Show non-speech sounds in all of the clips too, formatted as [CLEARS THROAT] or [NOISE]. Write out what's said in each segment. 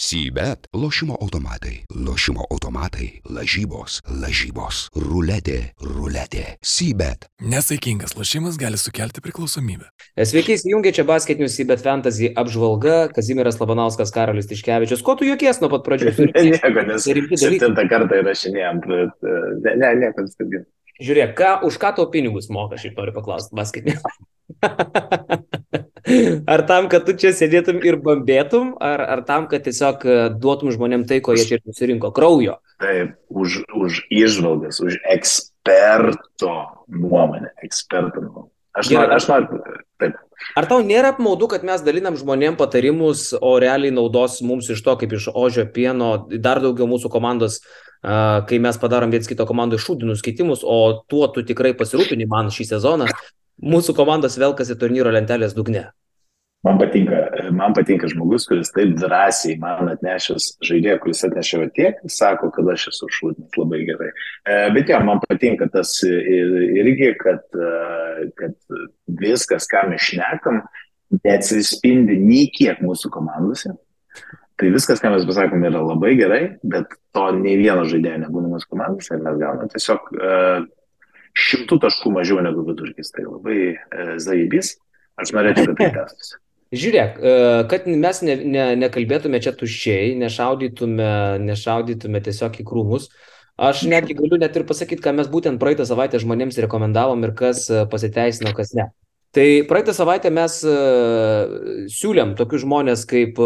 Sybet - lošimo automatai, lošimo automatai, lažybos, lažybos, ruletė, ruletė. Sybet. Nesaikingas lošimas gali sukelti priklausomybę. Sveiki, įsijungia čia basketinius į Bet Fantasy apžvalga. Kazimiras Labanauskas, Karolis Tiškevičius. Ko tu jokies nuo pat pradžių? [LAUGHS] Nieko, nes septintą kartą įrašinėjom, bet ne, ne, nieko nestebėjom. Žiūrėk, ką, už ką tau pinigus moka, šiaip noriu paklausti, basketinius. [LAUGHS] Ar tam, kad tu čia sėdėtum ir bambėtum, ar, ar tam, kad tiesiog e, duotum žmonėm tai, ko jie čia ir susirinko - kraujo? Taip, už, už išvalgas, už eksperto nuomonę, eksperto nuomonę. Aš noriu, aš noriu, taip. Ar tau nėra apmaudu, kad mes dalinam žmonėm patarimus, o realiai naudos mums iš to, kaip iš ožio pieno, dar daugiau mūsų komandos, kai mes padarom viens kito komandai šūdinus keitimus, o tuo tu tikrai pasirūpini man šį sezoną, mūsų komandos velkasi turnyro lentelės dugne. Man patinka, man patinka žmogus, kuris taip drąsiai man atnešęs žaidėją, kuris atnešė tiek, sako, kad aš esu šūdinas labai gerai. E, bet jo, man patinka tas irgi, kad, e, kad viskas, ką mes šnekam, neatsispindi nei kiek mūsų komandose. Tai viskas, ką mes pasakom, yra labai gerai, bet to nei vieno žaidėjo nebūna mūsų komandose ir mes gauname tiesiog uh, šimtų taškų mažiau negu vidurkis. Tai labai uh, zaibys. Aš norėčiau, kad tai [LAUGHS] tęstųsi. Žiūrėk, e, kad mes ne, ne, nekalbėtume čia tuščiai, nešaudytume, nešaudytume tiesiog į krūmus. Aš netgi galiu net ir pasakyti, ką mes būtent praeitą savaitę žmonėms rekomendavom ir kas e, pasiteisino, kas ne. Tai praeitą savaitę mes uh, siūlėm tokius žmonės kaip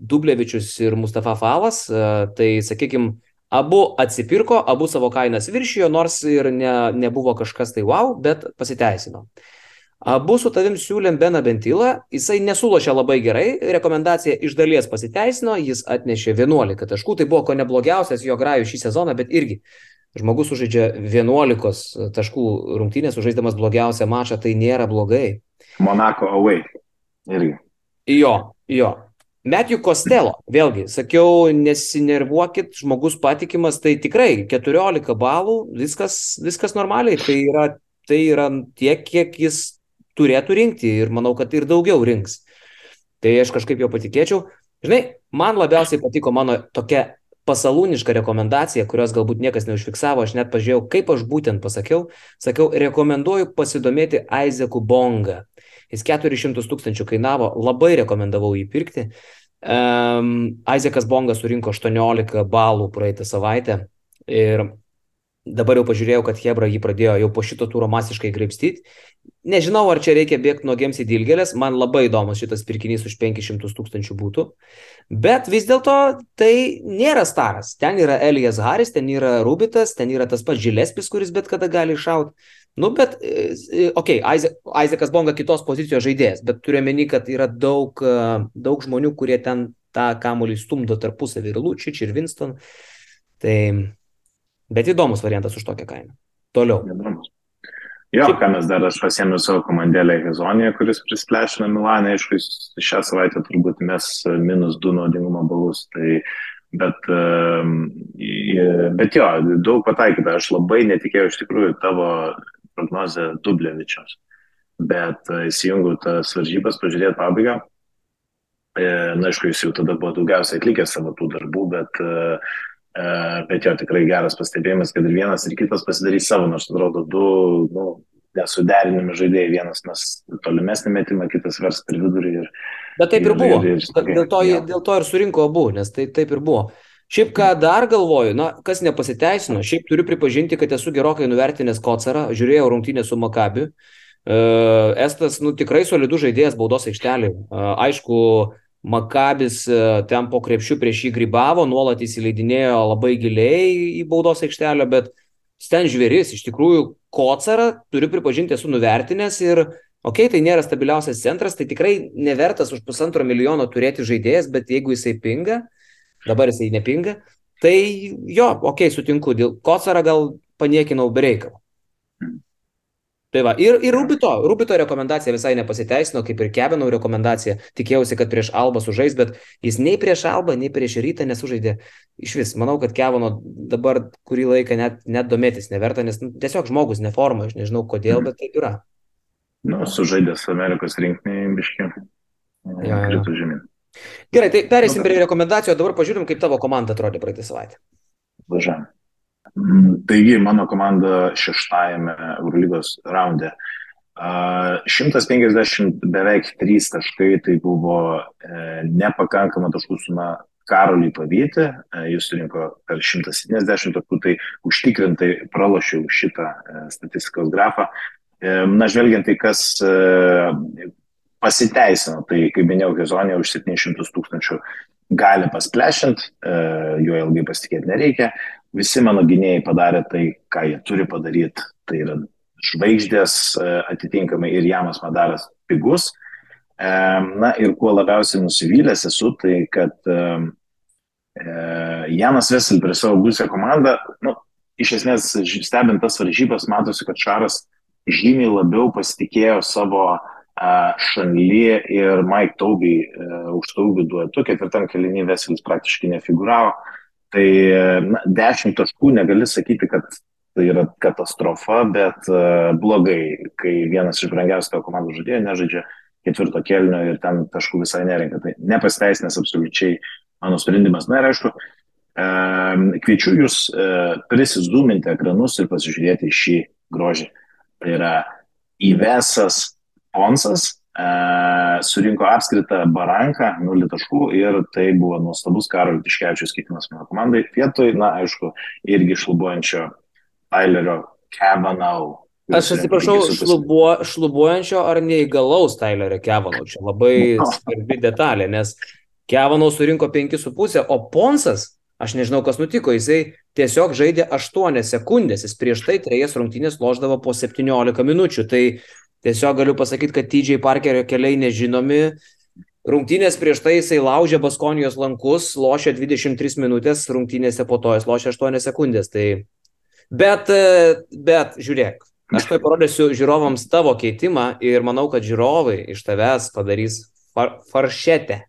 Dublevičius ir Mustafa Falas. Tai, sakykime, abu atsipirko, abu savo kainas viršijo, nors ir ne, nebuvo kažkas tai wow, bet pasiteisino. Abu su tavim siūlėm Beną Bentilą, jisai nesulošė labai gerai, rekomendacija iš dalies pasiteisino, jis atnešė 11 taškų, tai buvo ko neblogiausias jo grajų šį sezoną, bet irgi žmogus sužaidžia 11 taškų rungtynės, sužaisdamas blogiausią mačą, tai nėra blogai. Monako away. Irgi. Jo, jo. Matthew Costello, vėlgi, sakiau, nesinervuokit, žmogus patikimas, tai tikrai 14 balų, viskas, viskas normaliai, tai yra, tai yra tiek, kiek jis turėtų rinkti ir manau, kad ir daugiau rinks. Tai aš kažkaip jau patikėčiau. Žinai, man labiausiai patiko mano tokia pasalūniška rekomendacija, kurios galbūt niekas neužfiksavo, aš net pažiūrėjau, kaip aš būtent pasakiau. Sakiau, rekomenduoju pasidomėti Aizeku Bonga. Jis 400 tūkstančių kainavo, labai rekomendavau jį pirkti. Um, Aizekas Bongas surinko 18 balų praeitą savaitę ir dabar jau pažiūrėjau, kad Hebra jį pradėjo jau po šito turo masiškai graipstyti. Nežinau, ar čia reikia bėgti nuo gėms į dilgelės, man labai įdomus šitas pirkinys už 500 tūkstančių būtų. Bet vis dėlto tai nėra staras. Ten yra Elijas Haris, ten yra Rubitas, ten yra tas pats Žilespis, kuris bet kada gali iššauti. Nu, bet, okei, okay, Aizekas Bonga kitos pozicijos žaidėjas, bet turiu meni, kad yra daug, daug žmonių, kurie ten tą kamuolį stumdo tarpusavį ir Lučič, ir Winston. Tai Bet įdomus variantas už tokią kainą. Toliau. Įdomus. Jo, ką mes dar aš pasėmiau savo komandėlę Hezoniją, kuris prisplešino Milaną, aišku, šią savaitę turbūt mes minus 2 naudingumo balus, tai bet, ehm, bet jo, daug pataikyta, aš labai netikėjau iš tikrųjų tavo prognozę Dublevičios, bet e, įsijungiau tas varžybas, pažiūrėti pabaigą. E, na, aišku, jis jau tada buvo daugiausiai atlikęs savo tų darbų, bet uh, Bet jo tikrai geras pastebėjimas, kad ir vienas, ir kitas pasidarys savo, nors atrodo du nu, nesuderinami žaidėjai, vienas mes tolimesnį metimą, kitas vers per vidurį. Ir, Bet taip ir, ir buvo. Ir, ir, dėl, to, dėl to ir surinko abu, nes tai taip ir buvo. Šiaip ką dar galvoju, na, kas nepasiteisino, šiaip turiu pripažinti, kad esu gerokai nuvertinęs Kocarą, žiūrėjau rungtynę su Makabiu. Estas, nu, tikrai solidus žaidėjas baudos aikštelį. Aišku, Makabis ten po krepšių prieš jį grybavo, nuolat įsileidinėjo labai giliai į baudos aikštelę, bet ten žvėris, iš tikrųjų, Kocarą, turiu pripažinti, esu nuvertinęs ir, okei, okay, tai nėra stabiliausias centras, tai tikrai nevertas už pusantro milijono turėti žaidėjas, bet jeigu jisai pinga, dabar jisai nepinga, tai jo, okei, okay, sutinku, dėl Kocarą gal paniekinau bereikalą. Tai va, ir, ir Rubito, Rubito rekomendacija visai nepasiteisino, kaip ir Kevino rekomendacija. Tikėjausi, kad prieš Albą sužais, bet jis nei prieš Albą, nei prieš Rytą nesužaidė. Iš vis, manau, kad Kevino dabar kurį laiką net, net domėtis neverta, nes nu, tiesiog žmogus neforma, aš nežinau kodėl, bet taip yra. Nu, sužaidęs Amerikos rinkiniai biškiai. Ja, ja. Gerai, tai perėsim Nu, prie rekomendacijų, dabar pažiūrim, kaip tavo komanda atrodė praeitą savaitę. Važiuojam. Mm, Taigi, mano komanda šeštajame Eurolygos raunde. a, 150 beveik 3 taškai, tai buvo e, nepakankama taškų suma Karoliui pavyti, e, jis surinko per 170 taškų, tai užtikrintai pralošiau šitą e, statistikos grafą. Na, žvelgiant tai, kas pasiteisino, tai kaip minėjau, Hezonė už 700 tūkstančių gali pasplešint, e, juo ilgai pasitikėti nereikia. Visi mano gynėjai padarė tai, ką jie turi padaryti. Tai yra žvaigždės e, atitinkamai ir Jamas Madaras pigus. E, Na ir kuo labiausiai nusivylęs esu, tai kad Janas Vesel prie savo būsę komandą, nu, iš esmės stebint tas varžybas, matosi, kad Šaras žymiai labiau pasitikėjo savo Šanly ir Mike Tauby už Tauby duetu, ketvirtam kelinį Veselis praktiškai nefiguravo. Tai na, 10 taškų negali sakyti, kad tai yra katastrofa, bet uh, blogai, kai vienas iš brangiausių tavo komandų žaidėjų nežaidžia ketvirto kelnio ir ten taškų visai nerenka. Tai nepasteisinęs absoliučiai mano sprendimas. Na ir aišku, kviečiu jūs prisizuminti ekranus ir pasižiūrėti šį grožį. Tai yra įvesas Ponsas, uh, surinko apskritą baranką, 0 taškų ir tai buvo nuostabus Karol Tiškevičius keitimas mano komandai. Vietoj, na aišku, irgi šlubuojančio Tylerio Kavanaugh. Aš atsiprašau, šlubuo, šlubuojančio ar neįgalaus Tylerio Kevano. Čia labai svarbi detalė, nes Kevano surinko 5,5, o Ponsas, aš nežinau, kas nutiko, jisai tiesiog žaidė 8 sekundės, jis prieš tai trejas rungtynės loždavo po 17 minučių. Tai tiesiog galiu pasakyti, kad TJ Parkerio keliai nežinomi. Rungtynės prieš tai jisai laužė Baskonijos lankus, lošė 23 minutės, rungtynėse po to jis lošė 8 sekundės. Tai... Bet, bet žiūrėk, aš tai parodysiu žiūrovams tavo keitimą ir manau, kad žiūrovai iš tavęs padarys far, faršetę.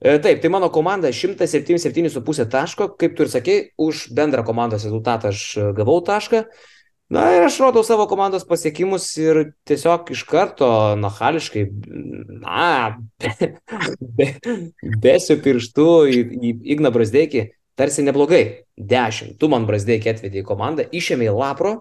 E, Taip, tai mano komanda 177,5 taško, kaip tu ir sakei, už bendrą komandos rezultatą aš gavau tašką. Na ir aš rodau savo komandos pasiekimus ir tiesiog iš karto nachališkai, na, be, besiu pirštu į, į Igną Brasdeikį, tarsi neblogai. 10. Tu man Brasdeikį atvedė į komandą, išėmė į Lapro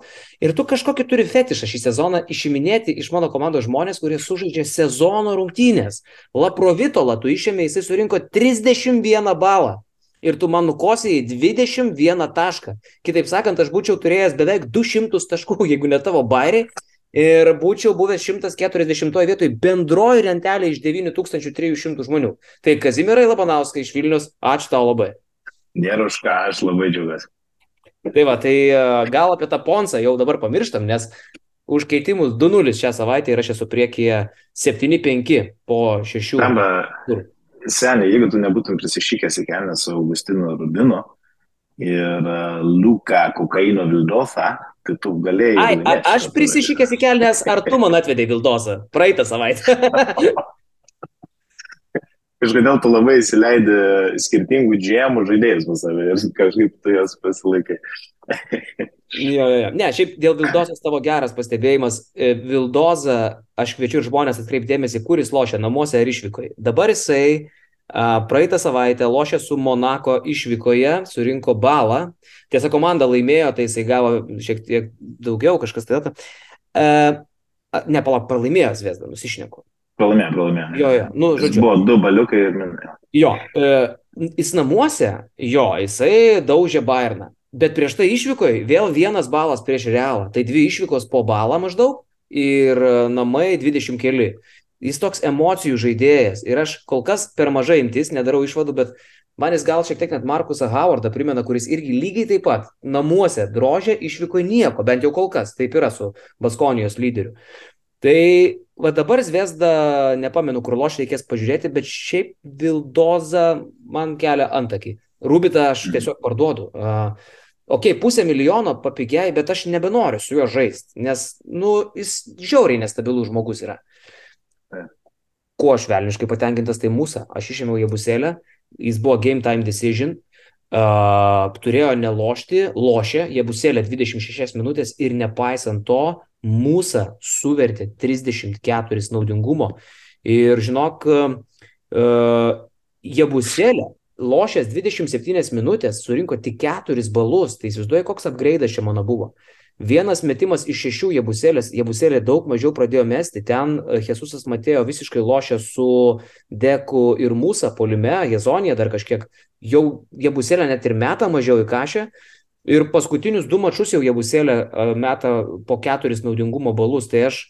ir tu kažkokį turi fetišą šį sezoną išiminėti iš mano komandos žmonės, kurie sužaidžia sezono rungtynės. Lapro Vitolą tu išėmė, jisai surinko 31 balą ir tu man nukosėjai 21 tašką. Kitaip sakant, aš būčiau turėjęs beveik 200 taškų, [LAUGHS] jeigu ne tavo bairiai. Ir būčiau buvęs 140 vietoj bendroji rentelė iš 9300 žmonių. Tai Kazimirai Labanauskai iš Vilnius, ačiū tau labai. Nėra už ką, aš labai džiaugiuosi. Tai va, tai e, gal apie tą ponsą jau dabar pamirštam, nes už keitimus 2-0 šią savaitę ir aš esu priekyje 7-5 po 6. Tamba, Kur? Seniai, jeigu tu nebūtum prisišykęs į kelnes su Augustinu Rubinu ir uh, Luka Kokaino Vildosa, tai tu galėjai. Ai, a, aš prisišykęs į kelnes, ar tu man atvedai Vildosą praeitą savaitę? [LAUGHS] Kažkodėl tu labai įsileidi skirtingų džiemų žaidėjus pas save ir kažkaip tu jas pasilaikai. jo, jo, jo. Ne, šiaip dėl Vildozos tavo geras pastebėjimas. E, Vildoza, aš kviečiu žmonės atkreipdėmėsi, kur jis lošia, namuose ar išvykoje. Dabar jisai praeitą savaitę lošė su Monako išvykoje, surinko balą. Tiesa, komanda laimėjo, tai jisai gavo šiek tiek daugiau, kažkas tai. E, ne, palauk, pralaimėjo Zviesda, nusišneku. Pralaimėjo, pralaimėjo. Jo, jo, nu, Jis žodžiu. buvo du baliukai ir minėjo. Jo, e, jis namuose, jo, jisai daužė Bayerną. Bet prieš tai išvykoje vėl vienas balas prieš realą. Tai dvi išvykos po balą maždaug ir e, namai 20 keli. Jis toks emocijų žaidėjas. Ir aš kol kas per mažai imtis, nedarau išvadų, bet man jis gal šiek tiek net Markusą Howardą primena, kuris irgi lygiai taip pat namuose drožė, išvykoje nieko, bent jau kol kas. Taip yra su Baskonijos lyderiu. Tai va dabar Zviesda, nepamenu, kur loš reikės pažiūrėti, bet šiaip Vildoza man kelia antakį. Rubitą aš tiesiog parduodu. Uh, ok, pusę milijono papigiai, bet aš nebenoriu su juo žaisti, nes, nu, jis žiauriai nestabilus žmogus yra. Kuo aš velniškai patenkintas, tai mūsų. Aš išėmiau Jebusėlę, jis buvo game time decision, uh, turėjo nelošti, lošė, Jebusėlė 26 minutės ir nepaisant to, mūsų suvertė 34 naudingumo. Ir žinok, Uh, Jebusėlė lošęs 27 minutės surinko tik 4 balus, tai įsivaizduoju, koks upgrade čia mano buvo. Vienas metimas iš šešių jebusėlės, jebusėlė daug mažiau pradėjo mesti, ten Jesusas Matėjo visiškai lošė su Deku ir Mūsa polime, Jezonija dar kažkiek, jau jebusėlė net ir metą mažiau įkašė, Ir paskutinius du mačius jau Jebusėlė meta po keturis naudingumo balus, tai aš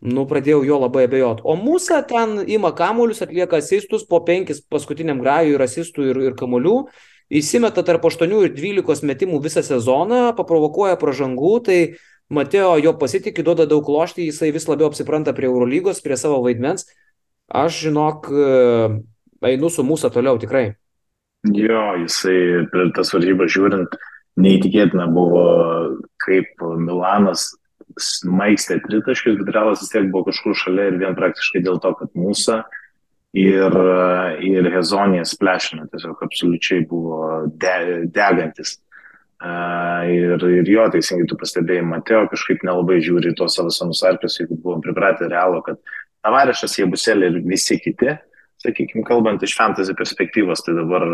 nu, pradėjau jo labai abejoti. O mūsų ten ima kamuolius, atlieka asistus, po penkis paskutiniam grajui ir asistų ir, ir kamuolių, įsimeta tarp 8 ir 12 metimų visą sezoną, paprovokuoja pražangų, tai Matėjo jo pasitikė, duoda daug lošti, jisai vis labiau apsipranta prie Eurolygos, prie savo vaidmens. Aš, žinok, einu su mūsų toliau tikrai. Jo, jisai tas varžybas žiūrint, neįtikėtina buvo, kaip Milanas maikstė tritaškius, bet realas vis tiek buvo kažkur šalia ir vien praktiškai dėl to, kad mūsų ir, ir Hezonijas plešino, tiesiog absoliučiai buvo de, degantis. Uh, ir, ir jo, teisingai tu pastebėjai, Mateo kažkaip nelabai žiūri tos savo senus arpius, jeigu buvom pripratę realo, kad Tavarešas, Jebuselė ir visi kiti, sakykime, kalbant iš fantasy perspektyvos, tai dabar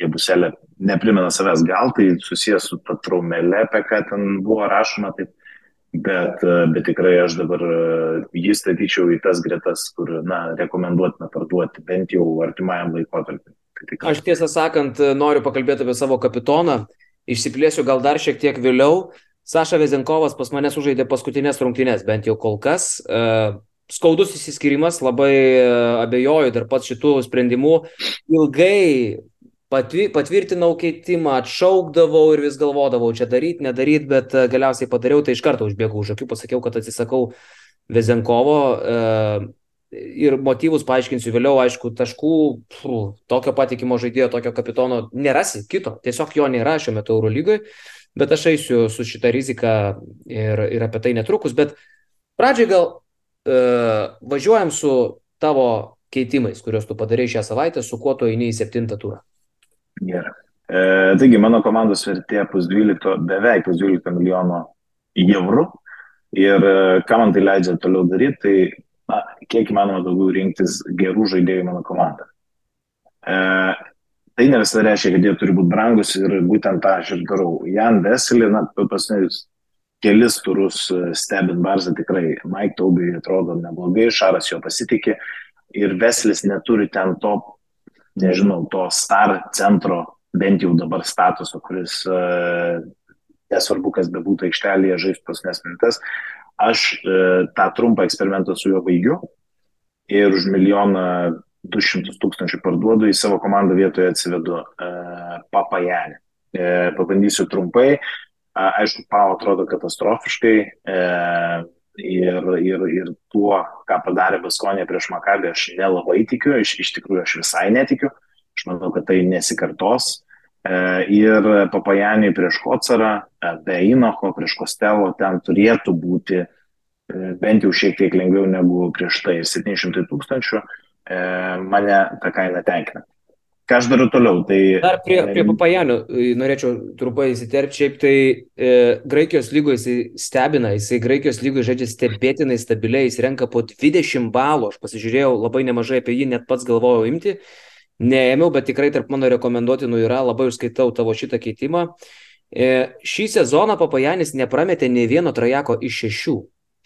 Jebuselė neprimena savęs, gal tai susijęs su ta traumelė, apie ką ten buvo rašoma, taip, bet, bet tikrai aš dabar jį statyčiau į tas gretas, kur, na, rekomenduotina parduoti bent jau artimajam laikotarpiu. Tai aš tiesą sakant, noriu pakalbėti apie savo kapitoną, išsiplėsiu gal dar šiek tiek vėliau. Saša Vezenkovas pas mane sužaidė paskutinės rungtynės, bent jau kol kas skaudus įsiskirimas, labai e, abejoju dar pats šitų sprendimų. Ilgai patvirtinau keitimą, atšaukdavau ir vis galvodavau, čia daryti, nedaryti, bet e, galiausiai padariau, tai iš karto užbėgau už akių, pasakiau, kad atsisakau Vezenkovo e, ir motyvus paaiškinsiu vėliau, aišku, taškų, pfu, tokio patikimo žaidėjo, tokio kapitono nerasi, kito, tiesiog jo nėra šiuo metu Eurolygoje, bet aš eisiu su šitą riziką ir, ir apie tai netrukus, bet pradžiai gal važiuojam su tavo keitimais, kuriuos tu padarai šią savaitę, su kuo tu eini į septintą turą. Gerai. E, taigi mano komandos vertė pus 12, beveik pus 12 milijono eurų. Ir e, ką man tai leidžia toliau daryti, tai na, kiek įmanoma daugiau rinktis gerų žaidėjų mano komandą. E, tai ne visada reiškia, kad jie turi būti brangus ir būtent tą aš ir darau. Jan Veselį, na, paskutinius kelis turus e, stebint Barzą tikrai Mike Taubai atrodo neblogai, Šaras jo pasitikė ir Veslis neturi ten to, nežinau, to star centro, bent jau dabar statuso, kuris uh, nesvarbu, kas bebūtų aikštelėje žaisti pasnes mintas. Aš uh, tą trumpą eksperimentą su juo baigiu ir už milijoną 200 tūkstančių parduodu į savo komandą vietoje atsivedu uh, papajanį. Uh, pabandysiu trumpai, Aišku, Pau atrodo katastrofiškai e, ir, ir, ir tuo, ką padarė Baskonė prieš Makabį, aš nelabai tikiu, iš, iš tikrųjų aš visai netikiu, aš manau, kad tai nesikartos. E, ir Papajanį prieš Kocarą, e, be Inocho, prieš Kostelo, ten turėtų būti e, bent jau šiek tiek lengviau negu prieš tai 700 tūkstančių, e, mane ta kaina tenkina. Ką aš darau toliau? Tai... Dar prie, prie Papajanių norėčiau trumpai įsiterpti, šiaip tai e, Graikijos lygoje jisai stebina, jisai Graikijos lygoje žaidžia stebėtinai stabiliai, jis renka po 20 balų, aš pasižiūrėjau labai nemažai apie jį, net pats galvojau imti, neėmiau, bet tikrai tarp mano rekomenduotinų yra, labai užskaitau tavo šitą keitimą. E, šį sezoną Papajanis neprametė ne vieno trajako iš šešių,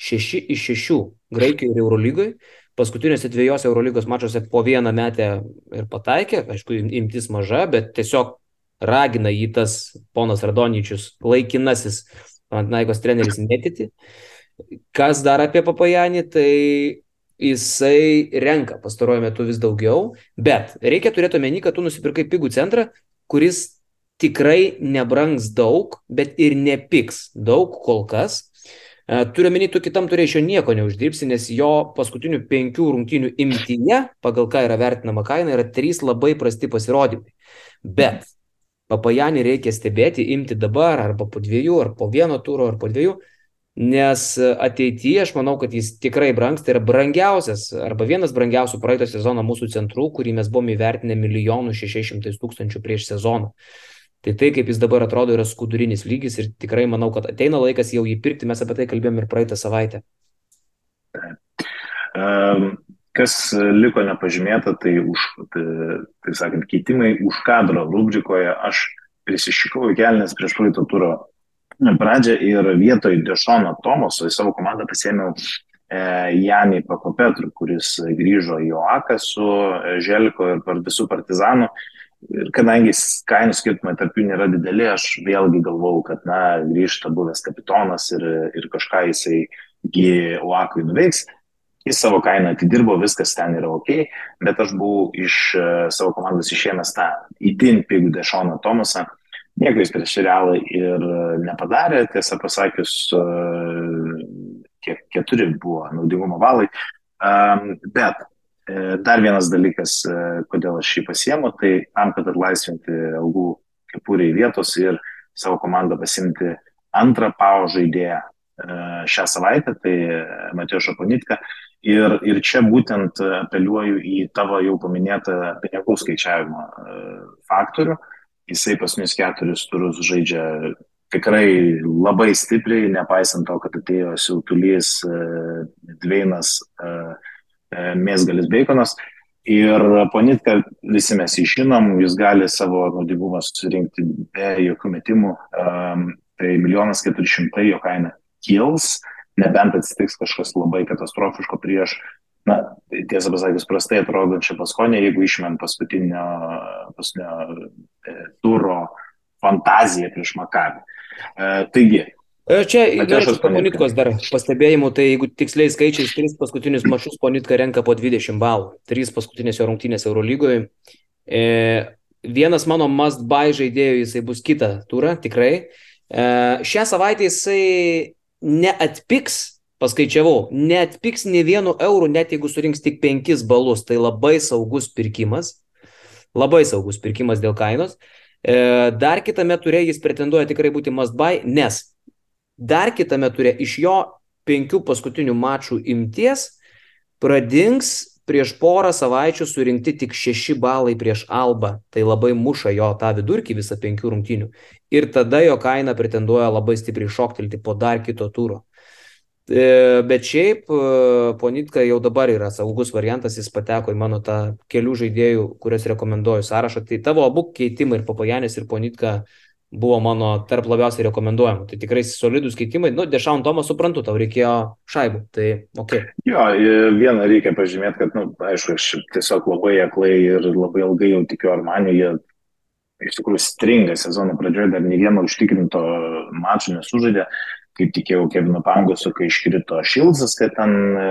šeši iš šešių Graikijoje ir Eurolygoje paskutiniuose dviejose Eurolygos mačiuose po vieną metę ir pataikė, aišku, imtis maža, bet tiesiog ragina jį tas ponas Radonyčius, laikinasis Panathinaikos treneris netiti. Kas dar apie Papajanį, tai jisai renka pastaruoju metu vis daugiau, bet reikia turėti omeny, kad tu nusipirkai pigų centrą, kuris tikrai nebrangs daug, bet ir nepiks daug kol kas. E, turiu menį, tu kitam turėšio nieko neuždirbsi, nes jo paskutinių penkių rungtynių imtyje, pagal ką yra vertinama kaina, yra trys labai prasti pasirodymai. Bet Papajanį reikia stebėti, imti dabar, arba po dviejų, ar po vieno turo, ar po dviejų, nes ateityje aš manau, kad jis tikrai brangs, tai yra brangiausias, arba vienas brangiausių praeito sezono mūsų centrų, kurį mes buvome įvertinę milijonų šešiais tūkstančių prieš sezoną. Tai tai, kaip jis dabar atrodo, yra skudurinis lygis ir tikrai manau, kad ateina laikas jau jį pirkti, mes apie tai kalbėjome ir praeitą savaitę. Kas liko nepažymėta, tai, už, tai, tai sakant, keitimai už kadro rubrikoje aš prisišikau į kelnes prieš praeito turo pradžią ir vietoj Dešono Tomoso į savo komandą pasėmiau e, Janį Pakopetru, kuris grįžo į Oaką su Želiko ir visų partizanų. Ir kadangi kainų skirtumai tarp jų nėra dideli, aš vėlgi galvau, kad, na, grįžta buvęs kapitonas ir, ir kažką jisai Oakui nuveiks. Jis savo kainą atidirbo, viskas ten yra ok, bet aš buvau iš uh, savo komandos išėmęs tą įtin pigų Dešoną Tomasą, nieko jis prieš realą ir nepadarė, tiesą pasakius, kiek keturi buvo naudingumo valai. Bet e, dar vienas dalykas, e, kodėl aš jį pasiemu, tai tam, kad atlaisvinti algų kepuriai vietos ir savo komandą pasimti antrą pao žaidėją e, šią savaitę, tai Matėjo Šaponitka. Ir, ir čia būtent apeliuoju į tavo jau paminėtą pinigų skaičiavimo faktorių. Uh, jisai pasnius keturis turus žaidžia tikrai labai stipriai, nepaisant to, kad atėjo siautulys e, Dveinas e, e, Mėsgalis Beikonas. Ir Ponitka, visi mes žinom, jis gali savo naudingumą susirinkti be jokių metimų. Tai milijonas keturi šimtai jo kaina kils, nebent atsitiks kažkas labai katastrofiško prieš na, tiesą pasakius, prastai atrodančią paskonę, jeigu išmėm paskutinio, paskutinio e, turo fantaziją prieš Makabį. E, taigi. E, čia po Ponitkos dar pastebėjimų, tai jeigu tiksliai skaičiais, tris paskutinius mačius Ponitka renka po 20 balų, trys paskutinės jo rungtynės Eurolygoje. E, vienas mano must buy žaidėjų, jisai bus kitą turą, tikrai. E, šią savaitę jisai neatpiks paskaičiavau, net piks ne vienu eurų, net jeigu surinks tik 5 balus, tai labai saugus pirkimas, labai saugus pirkimas dėl kainos. E, dar kitame turė jis pretenduoja tikrai būti must buy, nes dar kitame turė iš jo penkių paskutinių mačų imties pradings prieš porą savaičių surinkti tik šeši balai prieš Alba. Tai labai muša jo tą vidurkį visą penkių rungtynių. Ir tada jo kaina pretenduoja labai stipriai šoktelti po dar kito turo. E, bet šiaip e, Ponitka jau dabar yra saugus variantas, jis pateko į mano tą kelių žaidėjų, kurias rekomenduoju sąrašą. Tai tavo abu keitimai ir Papajanis ir Ponitka buvo mano tarp labiausiai rekomenduojamų. Tai tikrai solidus keitimai. Nu, Dešaun Tomą suprantu, tau reikėjo šaibų. Tai ok. Jo, vieną reikia pažymėti, kad, nu, aišku, aš tiesiog labai aklai ir labai ilgai jau tikiu Armaniu, jie iš tikrųjų stringa sezono pradžioje, dar ne vieno užtikrinto mačo nesužaidė kaip tikėjau Kevino Pangoso, kai iškrito Šilzas, kad ten e,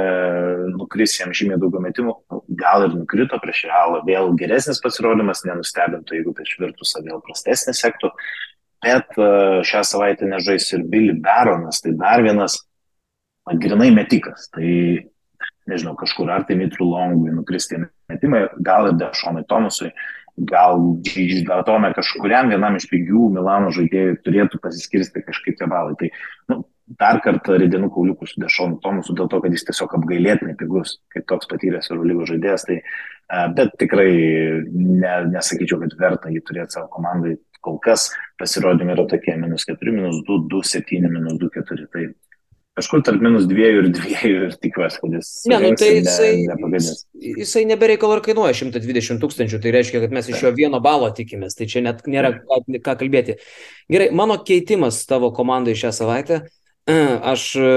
nukris jam žymiai daugiau metimų, gal ir nukrito prieš realą, vėl geresnis pasirodymas, nenustebintų, jeigu prieš Virtusą vėl prastesnį sektų, bet e, šią savaitę nežais ir Billy Baronas, tai dar vienas, na, grinai metikas, tai nežinau, kažkur ar tai Mitru Longui nukristi metimai, gal ir Dešonui Tomasui, gal Žyždatome kažkuriam vienam iš pigių Milano žaidėjų turėtų pasiskirsti kažkaip tie balai. Tai nu, dar kartą Ridinų kauliukų su Dešonu Tomusu dėl to, kad jis tiesiog apgailėtinai pigus, kaip toks patyręs Eurolygos žaidėjas. Tai, bet tikrai ne, nesakyčiau, kad verta jį turėti savo komandai. Kol kas pasirodymai yra tokie minus 4, minus 2, 2, 7, minus 2, 4. Tai Kažkur tarp minus dviejų ir dviejų ir tikiuosi, kad jis. Ne, nu, tai jisai, ne, jisai nebereikalo ir kainuoja 120 tūkstančių, tai reiškia, kad mes iš jo vieno balo tikimės, tai čia net nėra ką, ką kalbėti. Gerai, mano keitimas tavo komandai šią savaitę, [CLEARS THROAT] aš e,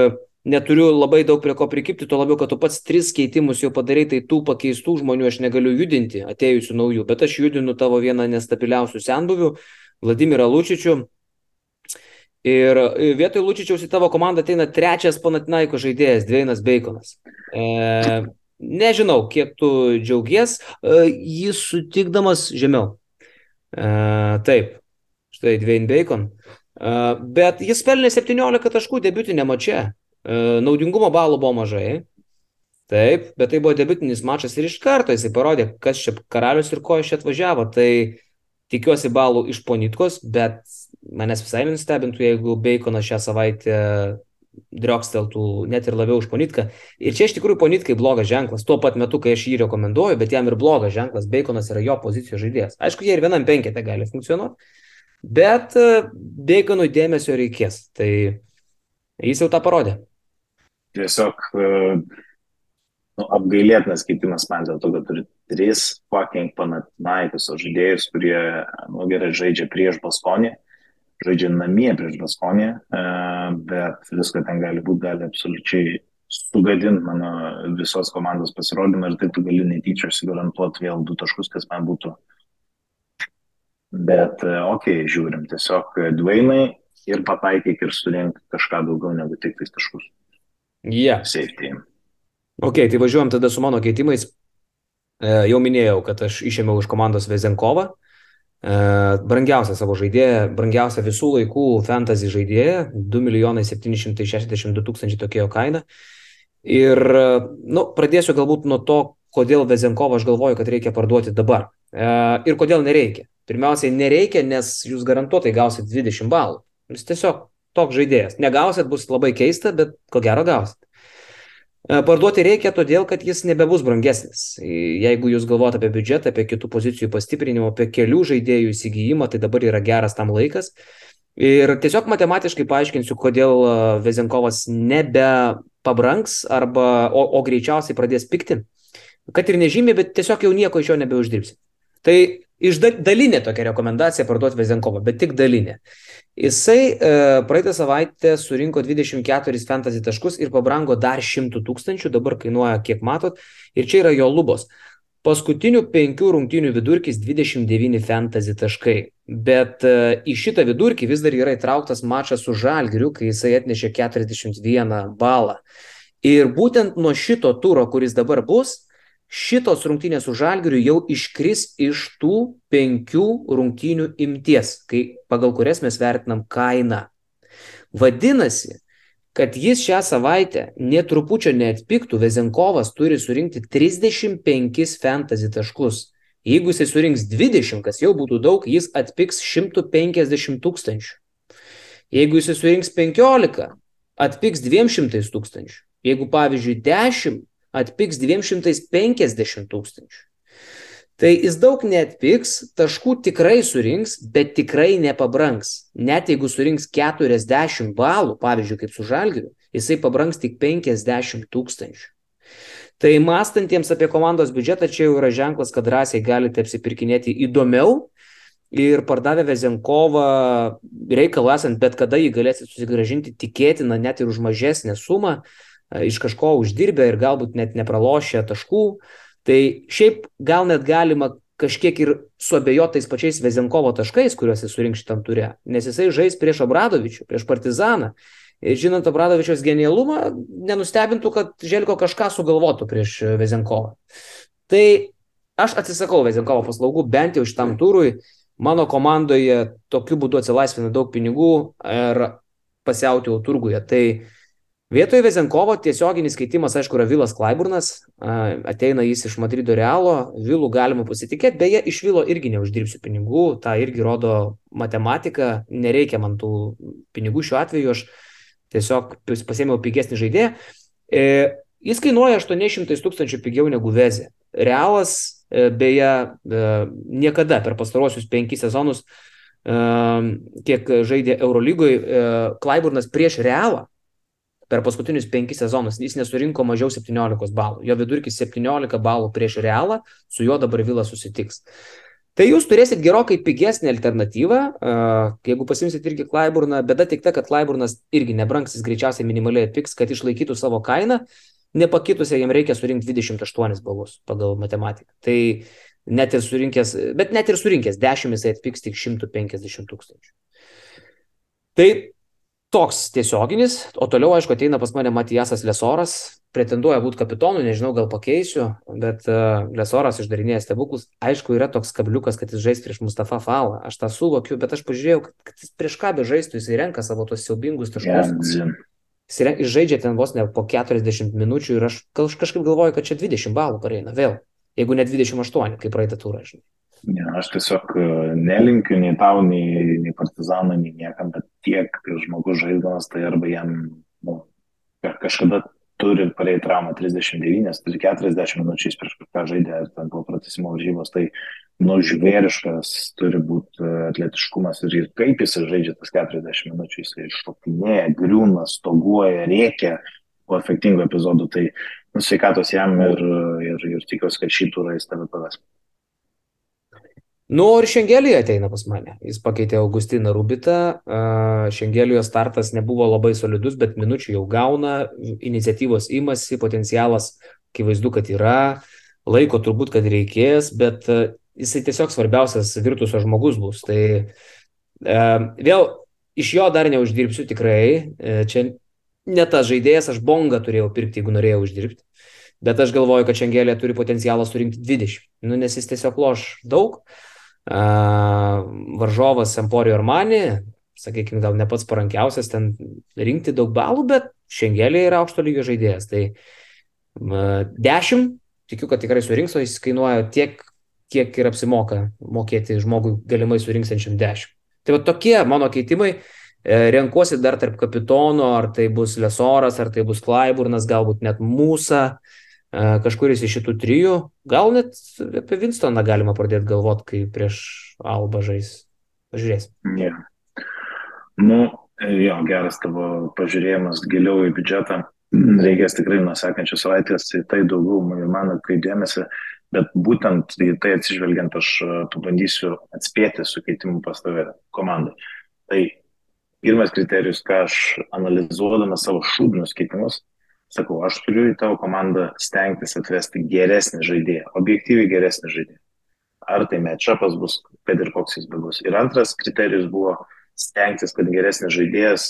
neturiu labai daug prie ko prikipti, tuo labiau, kad tu pats tris keitimus jau padarai, tai tų pakeistų žmonių aš negaliu judinti, atėjusių naujų, bet aš judinu tavo vieną nestabiliausių senbuvių, Vladimirą Lučičių Ir e, vietoj Lučičiaus į tavo komandą ateina trečias Panatinaiko žaidėjas, Dveinas Baconas. E, nežinau, kiek tu džiaugies, e, jį sutikdamas žemiau. E, taip, štai Dvein Bacon. E, bet jis pelnė 17 taškų debiutinė mačia. E, naudingumo balų buvo mažai. Taip, bet tai buvo debutinis mačas ir iš karto jisai parodė, kas čia karalius ir ko iš čia atvažiavo. Tai tikiuosi balų iš ponitkos, bet manęs visai nustebintų, jeigu Baconas šią savaitę drioksteltų net ir labiau už Ponitką. Ir čia iš tikrųjų Ponitkai blogas ženklas. Tuo pat metu, kai aš jį rekomenduoju, bet jam ir blogas ženklas. Baconas yra jo pozicijos žaidėjas. Aišku, jie ir vienam penkete gali funkcionuoti, bet e, Baconui dėmesio reikės. Tai jis jau tą parodė. Tiesiog e, nu, apgailėtinas keitimas man dėl to, kad turi tris fucking Panathinaikos žaidėjus, kurie, nu, gerai žaidžia prieš Baskonį, žaidžia namie prieš Baskonį, e, bet visko ten gali būti, gali absoliučiai sugadinti mano visos komandos pasirodymą ir tai tu gali netyčia užsigarantuoti vėl du taškus, kas man būtų. Bet, e, okei, okay, žiūrim, tiesiog dvainai ir pataikyk ir surink kažką daugiau negu tik tais taškus. Yeah. Safety. Ok, tai važiuojam tada su mano keitimais. E, jau minėjau, kad aš išėmiau iš komandos Vezenkovą. E, brangiausia savo žaidėja, brangiausia visų laikų fantasy žaidėja, 2 milijonai 762 tūkstančiai tokia jo kaina. Ir, nu, pradėsiu galbūt nuo to, kodėl Vezenkovą aš galvoju, kad reikia parduoti dabar. E, ir kodėl nereikia. Pirmiausiai, nereikia, nes jūs garantuotai gausit 20 balų. Jūs tiesiog toks žaidėjas. Negausit, bus labai keista, bet ko gero gausit. E, parduoti reikia todėl, kad jis nebebus brangesnis. Jeigu jūs galvojate apie biudžetą, apie kitų pozicijų pastiprinimą, apie kelių žaidėjų įsigijimą, tai dabar yra geras tam laikas. Ir tiesiog matematiškai paaiškinsiu, kodėl e, Vezenkovas nebepabranks arba, o, o greičiausiai pradės pikti. Kad ir nežymiai, bet tiesiog jau nieko iš jo nebeuždirbsi. Tai iš dalinė tokia rekomendacija parduoti Vezenkovą, bet tik dalinė. Jisai e, praeitą savaitę surinko 24 fantasy taškus ir pabrango dar 100 tūkstančių, dabar kainuoja kiek matot, ir čia yra jo lubos. Paskutinių penkių rungtynių vidurkis 29 fantasy taškai, bet e, į šitą vidurkį vis dar yra įtrauktas mačas su Žalgiriu, kai jisai atnešė 41 balą. Ir būtent nuo šito turo, kuris dabar bus, šitos rungtynės su Žalgiriu jau iškris iš tų penkių rungtynių imties, kai, pagal kurias mes vertinam kainą. Vadinasi, kad jis šią savaitę netrupučio neatpiktų, Vezenkovas turi surinkti 35 fantasy taškus. Jeigu jisai surinks 20, kas jau būtų daug, jis atpiks 150 tūkstančių. Jeigu jisai surinks 15, atpiks 200 tūkstančių. Jeigu pavyzdžiui 10, atpiks 250 tūkstančių. Tai jis daug neatpiks, taškų tikrai surinks, bet tikrai nepabranks. Net jeigu surinks 40 balų, pavyzdžiui, kaip su Žalgiriu, jisai pabranks tik 50 tūkstančių. Tai mąstantiems apie komandos biudžetą čia jau yra ženklas, kad drąsiai galite apsipirkinėti įdomiau ir pardavę Vezenkovą reikalą esant, bet kada jį galėsite susigražinti tikėtina net ir už mažesnę sumą, iš kažko uždirbę ir galbūt net nepralošę taškų. Tai šiaip gal net galima kažkiek ir suabejotais pačiais Vezenkovo taškais, kuriuos jis surinks šitam turė, nes jisai žais prieš Obradovičių, prieš Partizaną. Ir žinant Obradovičios genialumą, nenustebintų, kad Želko kažką sugalvotų prieš Vezenkovą. Tai aš atsisakau Vezenkovo paslaugų bent jau šitam turui. Mano komandoje tokiu būdu atsilaisvina daug pinigų ir pasiautėjau turguje. Tai uh, Vietoje Vezenkovo tiesioginis keitimas, aišku, yra Vilas Klaiburnas, ateina jis iš Madrido Realo, Vilų galima pasitikėti, beje, iš Vilo irgi neuždirbsiu pinigų, tą irgi rodo matematika, nereikia man tų pinigų šiuo atveju, aš tiesiog pasėmiau pigesnį žaidėją. E, jis kainuoja 800 tūkstančių pigiau negu Vezė. Realas, e, beje, e, niekada per pastarosius penkis sezonus, kiek žaidė Eurolygoje, Klaiburnas prieš Realą per paskutinius penkis sezonus jis nesurinko mažiau 17 balų. Jo vidurkis 17 balų prieš Realą, su juo dabar Vilas susitiks. Tai jūs turėsit gerokai pigesnį alternatyvą, jeigu pasimsit irgi Klaiburną, bėda tik ta, kad Klaiburnas irgi nebrangs, jis greičiausiai minimaliai atpiks, kad išlaikytų savo kainą, nepakitusią jam reikia surinkti 28 balus pagal matematiką. Tai net ir surinkęs, bet net ir surinkęs 10 jisai atpiks tik 150 tūkstančių. Tai toks tiesioginis, o toliau, aišku, ateina pas mane Matijasas Lesoras, pretenduoja būti kapitonu, nežinau, gal pakeisiu, bet uh, Lesoras išdarinėja stebuklus. Aišku, yra toks kabliukas, kad jis žais prieš Mustafa Falą, aš tą suvokiu, bet aš pažiūrėjau, kad, jis prieš ką be žaistų, jis renka savo tos siaubingus taškus. Yeah, jis, ren, jis žaidžia ten vos ne po 40 minučių ir aš kažkaip galvoju, kad čia 20 balų pareina vėl, jeigu ne 28, kaip praeitą turą, žinai. Ne, aš tiesiog e, nelinkiu nei tau, nei, nei partizanui, nei niekam, bet tiek žmogus žaiddamas, tai arba jam nu, kažkada turi praeiti traumą 39, turi 40 minučių prieš kažką žaidė, ar ten po pratesimo varžybos, tai nu žvėriškas turi būti e, atletiškumas ir, ir kaip jis žaidžia tas 40 minučių, jis šokinėja, griūna, stoguoja, rėkia, efektingų epizodų. Tai nu, sveikatos jam ir, ir, ir tikiuosi, kad šį turą jis tave paves. Nu, ir Šengelija ateina pas mane. Jis pakeitė Augustiną Rubitą. Šengelijos startas nebuvo labai solidus, bet minučių jau gauna, iniciatyvos imasi, potencialas akivaizdu, kad yra, laiko turbūt, kad reikės, bet jisai tiesiog svarbiausias virtusio žmogus bus. Tai vėl iš jo dar neuždirbsiu tikrai. Čia ne tas žaidėjas, aš bongą turėjau pirkti, jeigu norėjau uždirbti. Bet aš galvoju, kad Šengelė turi potencialą surinkti 20. Nu, nes jis tiesiog loš daug. Uh, varžovas Emporio Armani, sakykime, gal ne pats parankiausias ten rinkti daug balų, bet Šengelė yra aukšto lygio žaidėjas. Tai uh, 10, tikiu, kad tikrai surinks, o jis kainuoja tiek, kiek ir apsimoka mokėti žmogui galimai surinksančiam 10. Tai va tokie mano keitimai. E, renkuosi dar tarp kapitono, ar tai bus Lesoras, ar tai bus Klaiburnas, galbūt net Mūsa, e, kažkuris iš šitų trijų. Gal net apie Winstoną galima pradėti galvoti, kai prieš Alba žais. Pažiūrėsim. Yeah. Nu, jo, geras tavo pažiūrėjimas giliau į biudžetą. Reikės tikrai nuo sekančios savaitės, tai tai daugiau man atkreipti dėmesį bet būtent į tai atsižvelgiant aš e, pabandysiu atspėti su keitimu pas tave komandai. Tai pirmas kriterijus, ką aš analizuodamas savo šūdinius keitimus, sakau, aš turiu į tavo komandą stengtis atvesti geresnį žaidėją, objektyviai geresnį žaidėją. Ar tai matchupas bus, kad ir koks jis bus. Ir antras kriterijus buvo stengtis, kad geresnis žaidėjas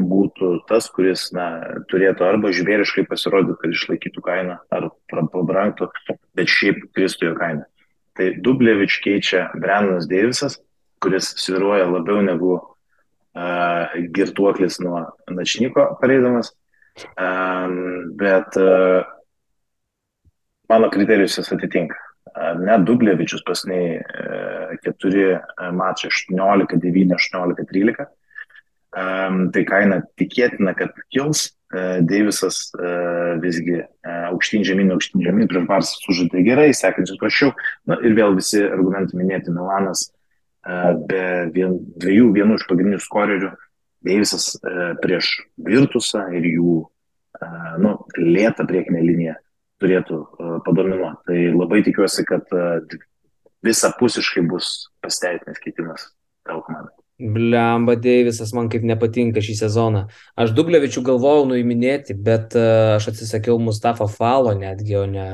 būtų tas, kuris na, turėtų arba žvėriškai pasirodyti, kad išlaikytų kainą, ar pabrangtų, bet šiaip kristų jo kainą. Tai Dublevič keičia Brennas Deivisas, kuris sviruoja labiau negu uh, girtuoklis nuo načnyko pareidamas, bet uh, mano kriterijus jis atitinka. Ne Dublevičius pasniai uh, 4 mačai 18, 9, 18, 13 um, tai kaina tikėtina, kad kils. Deivisas visgi aukštyn žemyn, aukštyn žemyn, prieš Barsą sužaidė gerai, sekančias prašiau. Na ir vėl visi argumentai minėti Milanas be vien, dviejų, vienų iš pagrindinių skorerių. Deivisas uh, prieš Virtusą ir jų uh, nu, lėtą priekinę liniją turėtų uh, padominuoti. Tai labai tikiuosi, kad visapusiškai bus pasteikinęs keitimas tavo komandai. Blemba Deivisas man kaip nepatinka šį sezoną. Aš Dublevičių galvojau nuiminėti, bet aš atsisakiau Mustafa Falo netgi, o ne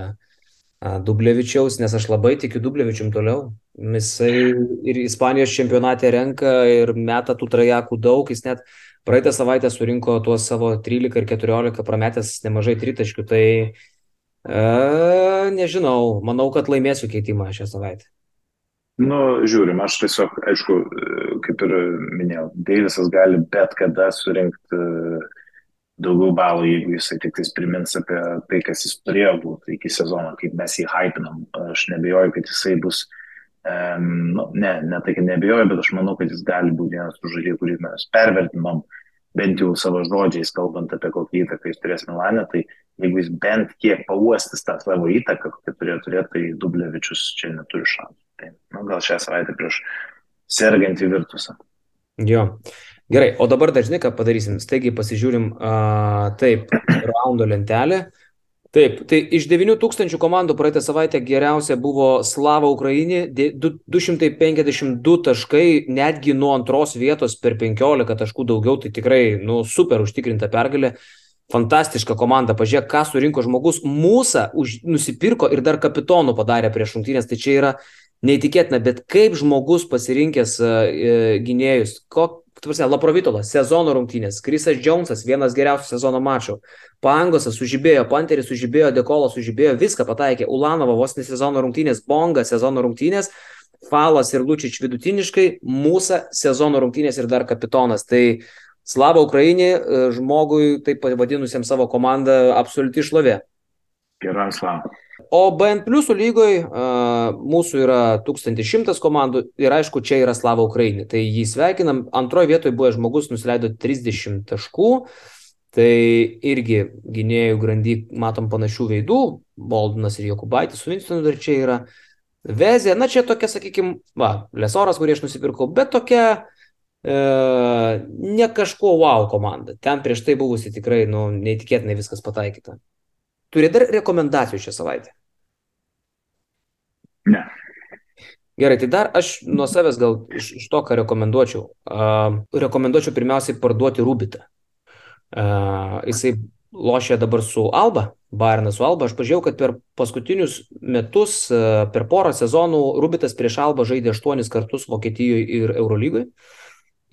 Dublevičiaus, nes aš labai tikiu Dublevičium toliau. Jisai ir Ispanijos čempionate renka ir meta tų trajakų daug. Jis net praeitą savaitę surinko tuos savo 13 ir 14, prametęs nemažai tritaškių. Tai uh, nežinau, manau, kad laimėsiu keitimą šią savaitę. Nu, žiūrim, aš tiesiog, aišku, kaip ir minėjau, Deivisas gali bet kada surinkti e, daugiau balų, jeigu jisai tik tais primins apie tai, kas jis turėjo būti iki sezono, kaip mes jį hypinam. Aš nebejoju, kad jisai bus, um, nu, ne, ne tai, kad nebejoju, bet aš manau, kad jis gali būti vienas tų žaidėjų, kurį mes pervertinam, bent jau savo žodžiais, kalbant apie kokią įtaką jis turės Milanė, tai jeigu jis bent kiek pauostis tą savo įtaką, kokią turėjo turėti, tai Dublevičius čia neturi šansų. Tai, nu, gal šią savaitę prieš sergantį virtusą. Jo. Gerai, o dabar dažnai ką padarysim. Staigiai pasižiūrim, uh, taip, [CLEARS THROAT] raundo lentelė. Taip, tai iš 9000 komandų praeitą savaitę geriausia buvo Slava Ukrainė, 252 taškai, netgi nuo antros vietos per 15 taškų daugiau, tai tikrai, nu, super užtikrinta pergalė. Fantastiška komanda, pažiūrėk, ką surinko žmogus. Mūsų nusipirko ir dar kapitonų padarė prieš rungtynės, tai čia yra neįtikėtina, bet kaip žmogus pasirinkęs uh, gynėjus, ko, Tvarsia, Laprovitolas, sezono rungtynės, Krisas Džonsas, vienas geriausių sezono mačų, Pangosas sužibėjo, Panteris sužibėjo, Dekolas sužibėjo, viską pataikė, Ulanova vos ne sezono rungtynės, Bonga sezono rungtynės, Falas ir Lučič vidutiniškai, Mūsų sezono rungtynės ir dar kapitonas. Tai Slava Ukrainė žmogui, taip pavadinusiam savo komandą, absoliuti šlovė. Gerai, Slava. O BN pliusų lygoj uh, mūsų yra 1100 komandų ir aišku, čia yra Slava Ukrainė. Tai jį sveikinam. Antroje vietoje buvo žmogus, nusileido 30 taškų. Tai irgi gynėjų grandy matom panašių veidų. Boldinas ir Jokubaitis su Winstonu dar čia yra. Vezė, na čia tokia, sakykime, va, Lesoras, kurį aš nusipirkau, bet tokia E, ne kažko wow komanda. Ten prieš tai buvusi tikrai, nu, neįtikėtinai viskas pataikyta. Turi dar rekomendacijų šią savaitę? Ne. Gerai, tai dar aš nuo savęs gal iš, iš to, ką rekomenduočiau. Uh, rekomenduočiau pirmiausiai parduoti Rubitą. Uh, jisai lošia dabar su Alba, Bayernas su Alba. Aš pažiūrėjau, kad per paskutinius metus, uh, per porą sezonų Rubitas prieš Alba žaidė aštuonis kartus Vokietijoje ir Eurolygoje.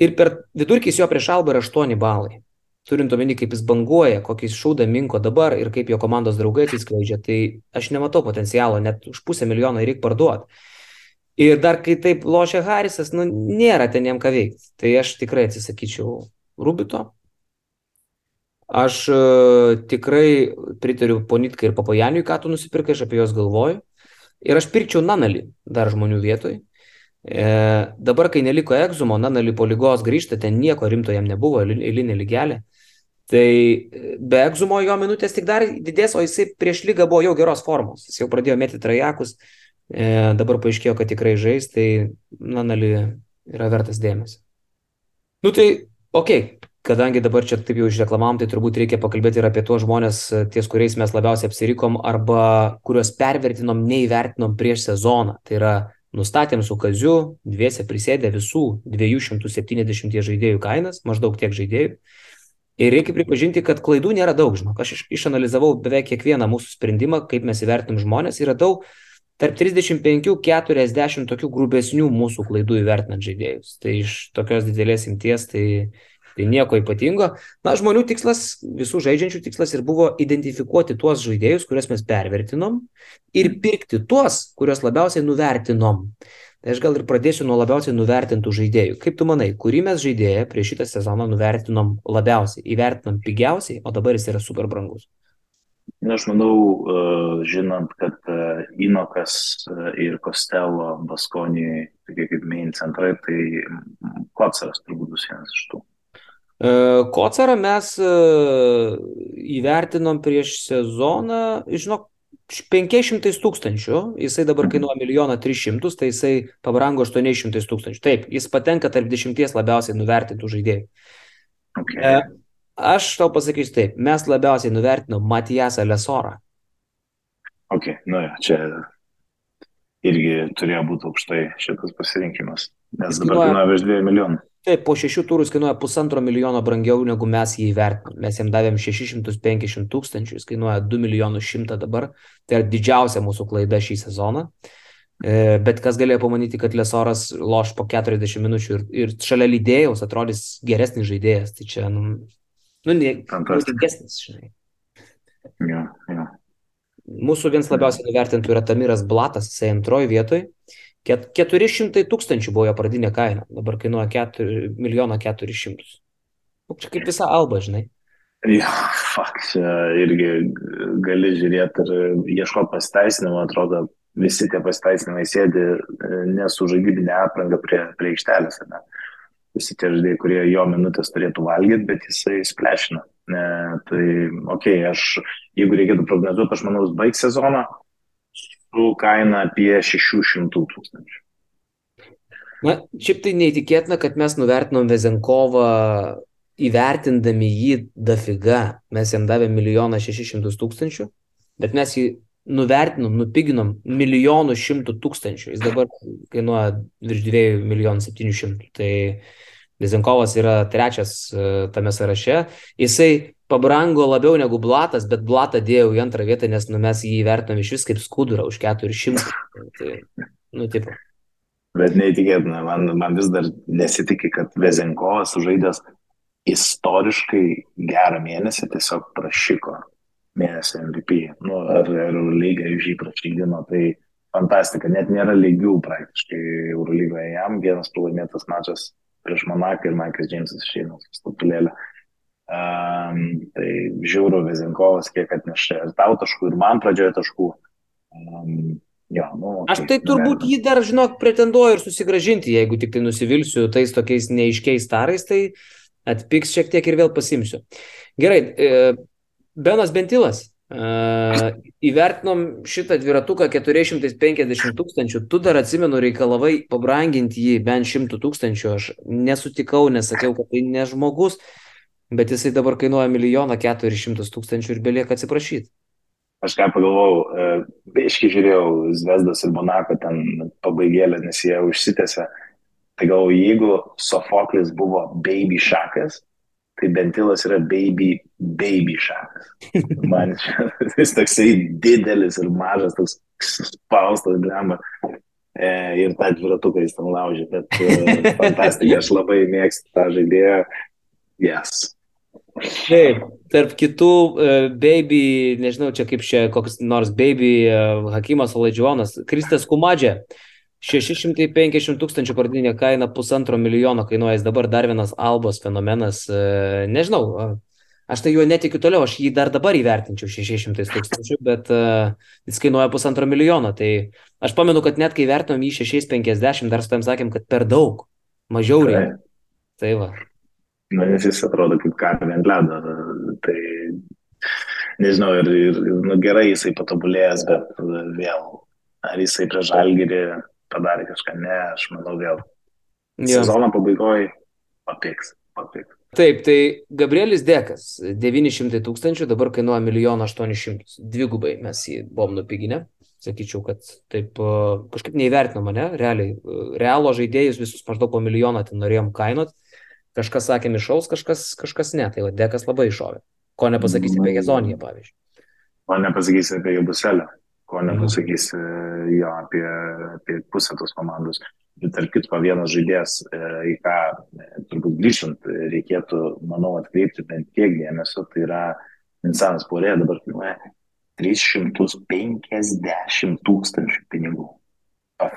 Ir per vidurkis jo prieš Alba yra 8 balai. Turint omeny, kaip jis banguoja, kokį šaudą minko dabar ir kaip jo komandos draugai atsiskleidžia, tai aš nematau potencialo, net už pusę milijono reikia parduoti. Ir dar kai taip lošia Harisas, nu, nėra ten jam ką veikti. Tai aš tikrai atsisakyčiau Rubito. Aš uh, tikrai pritariu Ponitkai ir Papajaniui, ką tu nusipirkai, aš apie juos galvoju. Ir aš pirkčiau Nanalį dar žmonių vietoj. E, dabar, kai neliko egzumo, Nanalį po lygos grįžta, ten nieko rimto jam nebuvo, eilinė lygelė. Tai e, be egzumo jo minutės tik dar didės, o jisai prieš lygą buvo jau geros formos. Jis jau pradėjo mėtyti trajakus. E, dabar paaiškėjo, kad tikrai žais, tai Nanali yra vertas dėmesio. Nu tai, okei, okay. kadangi dabar čia taip jau išreklamavom, tai turbūt reikia pakalbėti ir apie tuos žmonės, ties kuriais mes labiausiai apsirikom arba kuriuos pervertinom, neįvertinom prieš sezoną. Tai yra nustatėm su kaziu, dviese prisėdė visų 270 žaidėjų kainas, maždaug tiek žaidėjų. Ir reikia pripažinti, kad klaidų nėra daug, žinok. Aš išanalizavau beveik kiekvieną mūsų sprendimą, kaip mes įvertinam žmonės. Yra daug tarp 35-40 tokių grubesnių mūsų klaidų įvertinant žaidėjus. Tai iš tokios didelės imties tai, tai nieko ypatingo. Na, žmonių tikslas, visų žaidžiančių tikslas ir buvo identifikuoti tuos žaidėjus, kuriuos mes pervertinom ir pirkti tuos, kuriuos labiausiai nuvertinom. Tai aš gal ir pradėsiu nuo labiausiai nuvertintų žaidėjų. Kaip tu manai, kurį mes žaidėją prieš šitą sezoną nuvertinom labiausiai, įvertinom pigiausiai, o dabar jis yra super brangus? Na, aš manau, e, žinant, kad e, Inokas e, ir Kostelo Baskonijai, tokie kaip main centrai, tai Kocaras turbūt bus vienas iš tų. Kocarą mes įvertinom prieš sezoną, žinok, 500 tūkstančių, jisai dabar mhm. kainuoja milijoną 300, tai jisai pabrango 800 tūkstančių. Taip, jis patenka tarp dešimties labiausiai nuvertintų žaidėjų. Okay. Aš tau pasakysiu taip, mes labiausiai nuvertinom Matijasą Lesorą. Ok, nu čia irgi turėjo būti aukštai šitas pasirinkimas, nes dabar kainuoja virš 2 milijonų. Taip, po šešių turų kainuoja pusantro milijono brangiau negu mes jį įvertinom. Mes jam davėm 650 tūkstančių, jis kainuoja 2 milijonus 100 dabar. Tai yra didžiausia mūsų klaida šį sezoną. E, bet kas galėjo pamanyti, kad Lesoras loš po 40 minučių ir, ir šalia lydėjus atrodys geresnis žaidėjas. Tai čia, nu, Nu, naudingesnis, žinai. Ja, ja. Mūsų vienas labiausiai nuvertintų yra Tamiras Blatas, jisai antroji vietoj. 400 tūkstančių buvo jo pradinė kaina, dabar kainuoja 4 milijoną 400. Nu, čia kaip visa alba, žinai. Ja, fuck, čia irgi gali žiūrėti ir ieškoti pasiteisinimą, atrodo, visi tie pasiteisinimai sėdi e, nesu žaidybinė apranga prie, prie aikštelės. Ne? visi tie žaidėjai, kurie jo minutės turėtų valgyti, bet jisai splešina. Ne, tai, okei, okay, aš, jeigu reikėtų prognozuoti, aš manau, baigs sezoną su kaina apie 600 tūkstančių. Na, šiaip tai neįtikėtina, kad mes nuvertinom Vezenkovą įvertindami jį dafiga. Mes jam davėm milijoną šešišimtus tūkstančių, bet mes jį nuvertinom, nupiginom milijonų šimtų tūkstančių. Jis dabar kainuoja virš dviejų milijonų septynių šimtų. Tai Lizinkovas yra trečias e, tame sąraše. Jisai pabrango labiau negu Blatas, bet Blatą dėjau į antrą vietą, nes nu, mes jį vertinam iš vis kaip skudurą už 400. Tai, nu, tipo. Bet neįtikėtina, man, man vis dar nesitikė, kad Vezenkovas žaidęs istoriškai gerą mėnesį tiesiog prašyko mėnesį MVP. Nu, ar, lygiai už jį prašydino, tai fantastika, net nėra lygių praktiškai Eurolygoje jam, vienas pralaimėtas mačas prieš Monaką ir Maikas Džeimsas išeina su statulėlė. Um, tai žiūriu Vezinkovas, kiek atnešė ir tau taškų, ir man pradžioje taškų. Um, jo, nu, Aš tai turbūt jį dar, žinok, pretenduoju ir susigražinti, jeigu tik tai nusivilsiu tais tokiais neiškiais tarais, tai atpiks šiek tiek ir vėl pasimsiu. Gerai, e, Benas Bentilas, Uh, įvertinom šitą dviratuką 450 tūkstančių, tu dar atsimenu reikalavai pabranginti jį bent 100 tūkstančių, aš nesutikau, nesakiau, kad tai ne žmogus, bet jisai dabar kainuoja milijoną 400 tūkstančių ir belieka atsiprašyti. Aš ką pagalvojau, beiškai žiūrėjau Zvezdas ir Monako ten pabaigėlę, nes jie užsitęsė. Tai galvoju, jeigu Sofoklis buvo baby šakas, tai Bentilas yra baby, baby šakas. [LAUGHS] Man jis toksai didelis ir mažas, toks spaustas glemba. E, ir tą dviratuką jis ten laužė, bet e, fantastika, aš labai mėgstu tą žaidėją. Yes. Taip, tarp kitų uh, baby, nežinau, čia kaip čia koks nors baby uh, Hakimas Olaidžionas, Kristas Kumadžė. Uh, 650 tūkstančių pradinė kaina pusantro milijono kainuoja, dabar dar vienas albos fenomenas, e, nežinau, aš tai juo netikiu toliau, aš jį dar dabar įvertinčiau 600 tūkstančių, bet uh, jis kainuoja pusantro milijono, tai aš pamenu, kad net kai vertinom jį 650, dar su tam sakėm, kad per daug, mažiau reikia. Tai va. Na, nes jis atrodo karvė ant ledo, tai nežinau, ir, ir nu, gerai jisai patobulėjęs, bet vėl, ar jisai prie žalgyrį padarė kažką, ne, aš manau vėl. Ja. Sezono pabaigoje papiks, papiks. Taip, tai Gabrielis Dekas 900 tūkstančių, dabar kainuoja 1 800 000. Dvigubai mes jį buvom nupiginę. Sakyčiau, kad taip kažkaip neįvertino mane, realiai. Realo žaidėjus visus maždaug po milijoną ten norėjom kainot. Kažkas sakė mišaus, kažkas, kažkas ne. Tai Dekas labai iššovė. Ko nepasakysi apie Gezoniją, pavyzdžiui. Ko nepasakysi apie Jabuselę ko nepasakysi jo apie, apie pusę tos komandos. Ir tarp kitko vienas žaidėjas, e, į ką e, turbūt grįžtant reikėtų, manau, atkreipti bent tiek dėmesio, tai yra Vincentas Porė dabar kainuoja 350 tūkstančių pinigų.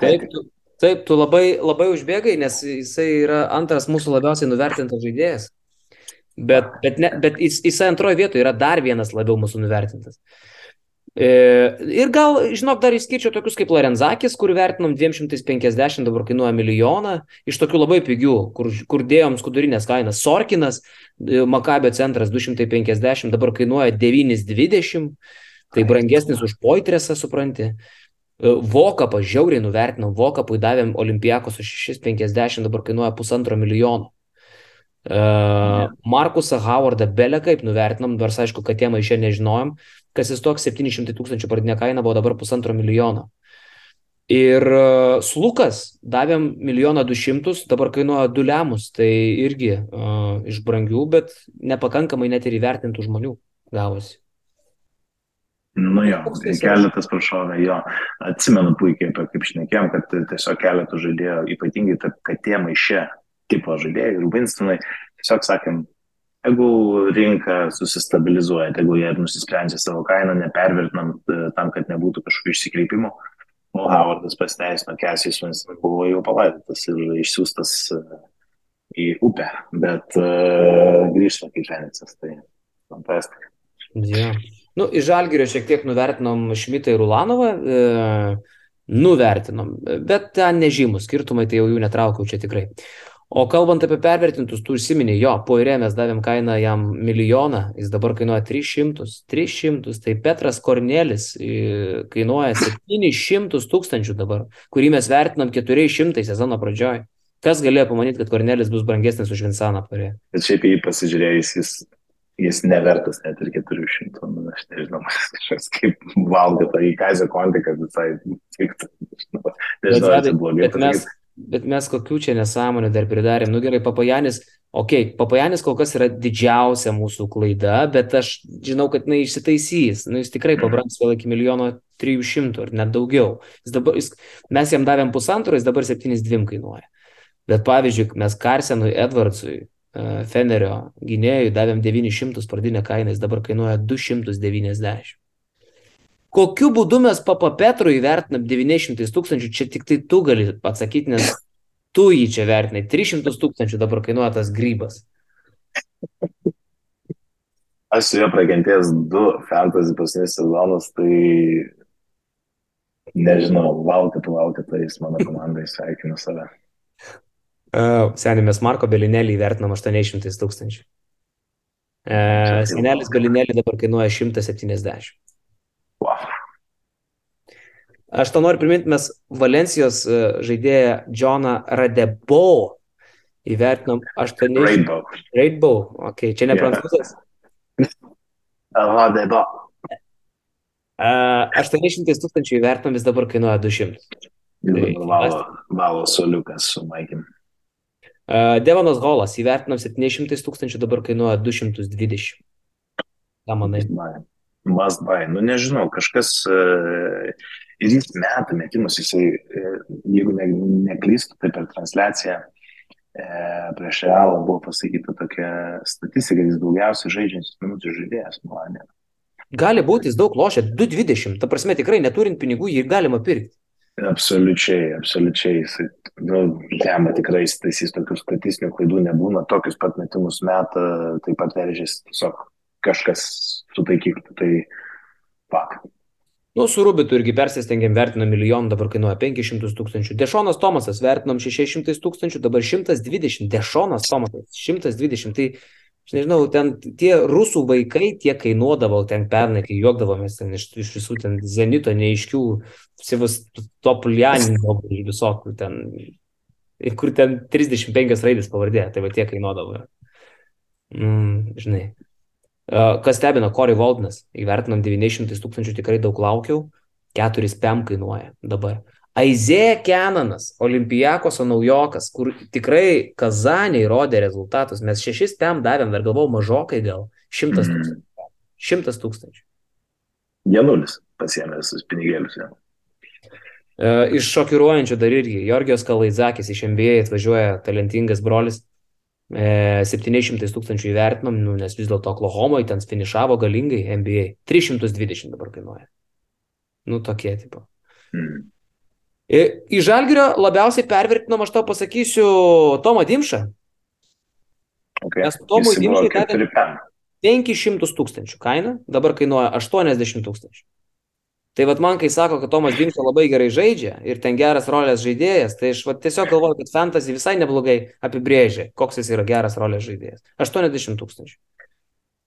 Taip, tu, taip, tu labai, labai užbėgai, nes jisai yra antras mūsų labiausiai nuvertintas žaidėjas. Bet, bet, ne, bet jis, jisai antroje vietoje yra dar vienas labiau mūsų nuvertintas. E, ir gal, žinok, dar išskirčiau tokius kaip Lorenzakis, kur vertinom 250, dabar kainuoja milijoną, iš tokių labai pigių, kur, kur dėjom skudurinės kainas. Sorkinas, e, Makabio centras 250, dabar kainuoja 920, tai brangesnis už Poitresą, supranti. E, Vokapą žiauriai nuvertinom, Vokapui davėm Olimpijakos už 650, dabar kainuoja pusantro milijono. Uh, Markusą Howardą belė kaip nuvertinam, nors aišku, kad tie maišė nežinojom, kas jis toks 700 tūkstančių pradinė kaina buvo dabar pusantro milijono. Ir uh, Slukas davėm milijoną du šimtus, dabar kainuoja du lemus, tai irgi uh, iš brangių, bet nepakankamai net ir įvertintų žmonių gavosi. Nu jo, tai keletas prašovė, jo, atsimenu puikiai, kaip šnekėjom, kad tiesiog keletų žaidėjo, ypatingai tarp katė maišė tipo žaidėjai ir Winstonai, tiesiog sakėm, jeigu rinka susistabilizuoja, jeigu jie nusisprendžia savo kainą, nepervertinam e, tam, kad nebūtų kažkokių išsikreipimų, o Howardas pasiteisino, Kesijus Winston buvo jau palaidotas ir išsiųstas e, į upę, bet uh, grįžta kaip Fenicas, tai fantastika. Yeah. Nu, iš Žalgirio šiek tiek nuvertinom Šmitą ir Ulanovą, e, nuvertinom, bet ten nežymų skirtumai, tai jau jų netraukiau čia tikrai. O kalbant apie pervertintus, tu užsiminė, jo, po įrė mes davėm kainą jam milijoną, jis dabar kainuoja 300, 300, tai Petras Kornelis kainuoja 700 tūkstančių dabar, kurį mes vertinam 400 sezono pradžioj. Kas galėjo pamanyti, kad Kornelis bus brangesnis už Vinsaną parė? Bet šiaip jį pasižiūrėjus, jis, jis nevertas net ir 400, nu, aš nežinau, [LAUGHS] kažkas kaip valgo tą į Kazio kontį, kad visai tiktų. Nežinau, ar tai blogai. Bet mes, bet mes kokių čia nesąmonių dar pridarėm. Nu gerai, Papajanis, okei, okay, Papajanis kol kas yra didžiausia mūsų klaida, bet aš žinau, kad jinai išsitaisys. Nu, jis tikrai pabrangs vėl iki milijono 300 ar net daugiau. Jis dabar, jis, mes jam davėm pusantro, jis dabar 7,2 kainuoja. Bet pavyzdžiui, mes Karsenui Edvardsui, e, Fenerio gynėjui davėm 900 pradinę kainą, jis dabar kainuoja 290. Kokiu būdu mes Papa Petru įvertinam 900 tūkstančių, čia tik tai tu gali atsakyti, nes tu jį čia vertinai. 300 tūkstančių dabar kainuoja tas grybas. Aš su juo pragentėjęs du fantasy pasinius sezonus, tai nežinau, valkata, valkata, jis mano komandai sveikinu save. Uh, mes Marko Belinėlį įvertinam 800 tūkstančių. E, senelis Belinėlį dabar kainuoja 170. Wow. Aš to noriu priminti, mes Valencijos e, žaidėją Džoną Radebo įvertinom 8. Rainbow. Rainbow, ok, čia ne Yeah. prancūzas. Radebo. E, 800 tūkstančių įvertinom, vis dabar kainuoja 200. Tai- Valo, valo soliukas su Maikim. Devonas Holas įvertinom 700 tūkstančių, dabar kainuoja 220. Ką manai? Must buy. Nu nežinau, kažkas ir jis meta metimus, jisai, jeigu ne, neklystu, tai per transliaciją e, prieš realą buvo pasakyta tokia statistika, jis daugiausiai žaidžiantis minučių žaidėjas. Milanė. Gali būti, jis daug lošia, 220. Ta prasme, tikrai neturint pinigų, jį galima pirkti. Absoliučiai, absoliučiai. Jisai, nu, lemia tikrai įsitaisys tokių statistinių klaidų nebūna, tokius pat metimus meta, taip pat veržės tiesiog kažkas su taikikliu. Tai fakt. Nu, su Rubitu irgi persistengėm, vertinom milijoną, dabar kainuoja 500 tūkstančių. Dešonas Tomasas vertinom 600 tūkstančių, dabar 120. Dešonas Tomasas 120. Tai, aš nežinau, ten tie rusų vaikai tie kainuodavo ten pernai, kai juokdavomės ten iš, iš visų ten zenito neaiškių, Sevastopoljanino iš visokių ten, kur ten 35 raidės pavardė, tai va tie kainuodavo. Mm, žinai. Kas stebina, Corey Waldinas, įvertinom 900 tūkstančių, tikrai daug laukiau, 4 PM kainuoja dabar. Aizė Kenanas, Olimpijakos naujokas, kur tikrai Kazanė įrodė rezultatus, mes 6 PM davėm, dar galvau mažokai gal, 100 Mhm. tūkstančių. 100 tūkstančių. Janulis pasiemė visus pinigėlius. Ja. E, Iš šokiruojančių dar irgi, Jorgijos Kalaizakis iš NBA atvažiuoja talentingas brolis, e, 700 tūkstančių įvertinom, nu, nes vis dėlto Oklahomoje ten finišavo galingai NBA, 320 dabar kainuoja. Nu, tokie tipo. Mm. I- Į Žalgirio labiausiai pervertinom, aš tau pasakysiu, Tomą Dimšą. Okay. Mes Tomui 4 pen. 500 tūkstančių kaina, dabar kainuoja 80 tūkstančių. Tai vad man, kai sako, kad Tomas Dimša labai gerai žaidžia ir ten geras rolės žaidėjas, tai aš tiesiog galvoju, kad fantasy visai neblogai apibrėžia, koks jis yra geras rolės žaidėjas. 80 tūkstančių.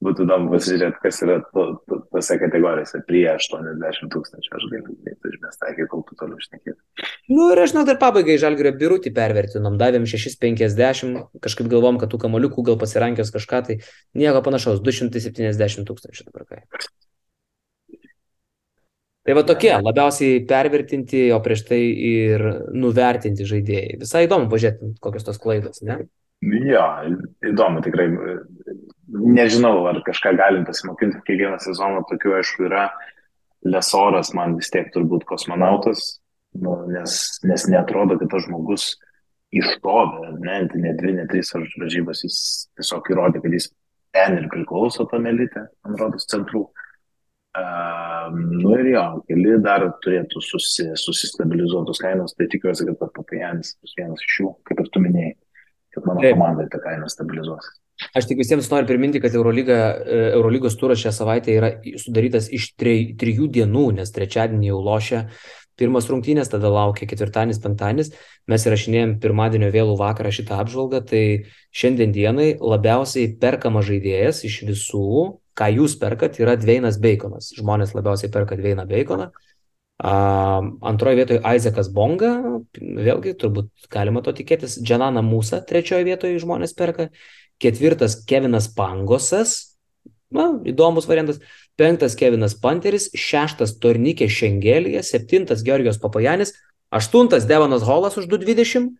Būtų įdomu pasižiūrėti, kas yra to, to, tose kategorijose prie 80 tūkstančių. Aš galiu išmestą, iki kol tu toliau šnekėti. Nu ir aš žinau, dar pabaigai Žalgirio birutį pervertinom, davėm 650, kažkaip galvom, kad tų kamoliukų gal pasirankios kažką, tai nieko panašaus, 270 tūkstančių dabar kai. Tai va tokie labiausiai pervertinti, o prieš tai ir nuvertinti žaidėjai. Visai įdomu pažiūrėti, kokios tos klaidos, ne? Jo, įdomu tikrai. Nežinau, ar kažką galim pasimokinti kiekvieną sezoną, tokių aišku yra. Lesoras man vis tiek turbūt kosmonautas, nu, nes, nes netrodo, kad tas žmogus ištovė, ne, tai ne dvi, ne trys varžybos, jis tiesiog įrodė, kad jis ten ir priklauso tam elite, man rodos, centrų. Uh, nu ir jo, keli dar turėtų susi, susistabilizuotos kainos, tai tikiuosi, kad Papajanis bus vienas iš jų, kaip ir tu minėjai, kad mano Taip. komandai ta kaina stabilizuos. Aš tik visiems noriu priminti, kad Eurolyga, e, Eurolygos turas šią savaitę yra sudarytas iš trej, trijų dienų, nes trečiadienį jau lošia pirmas rungtynės, tada laukia ketvirtadienis, penktadienis. Mes įrašinėjom pirmadienio vėlų vakarą šitą apžvalgą, tai šiandien dienai labiausiai perkama žaidėjas iš visų, ką jūs perkat, yra Dveinas Baconas. Žmonės labiausiai perka Dveiną Baconą. Uh, antroje vietoje Isaacas Bonga, vėlgi turbūt galima to tikėtis. Džanana Musa trečioje vietoje žmonės perka. Ketvirtas Kevinas Pangosas, na, įdomus variantas. Penktas Kevinas Panteris, šeštas Tornikė Šengelija, septintas Georgijos Papajanis, aštuntas Devonas Holas už 220,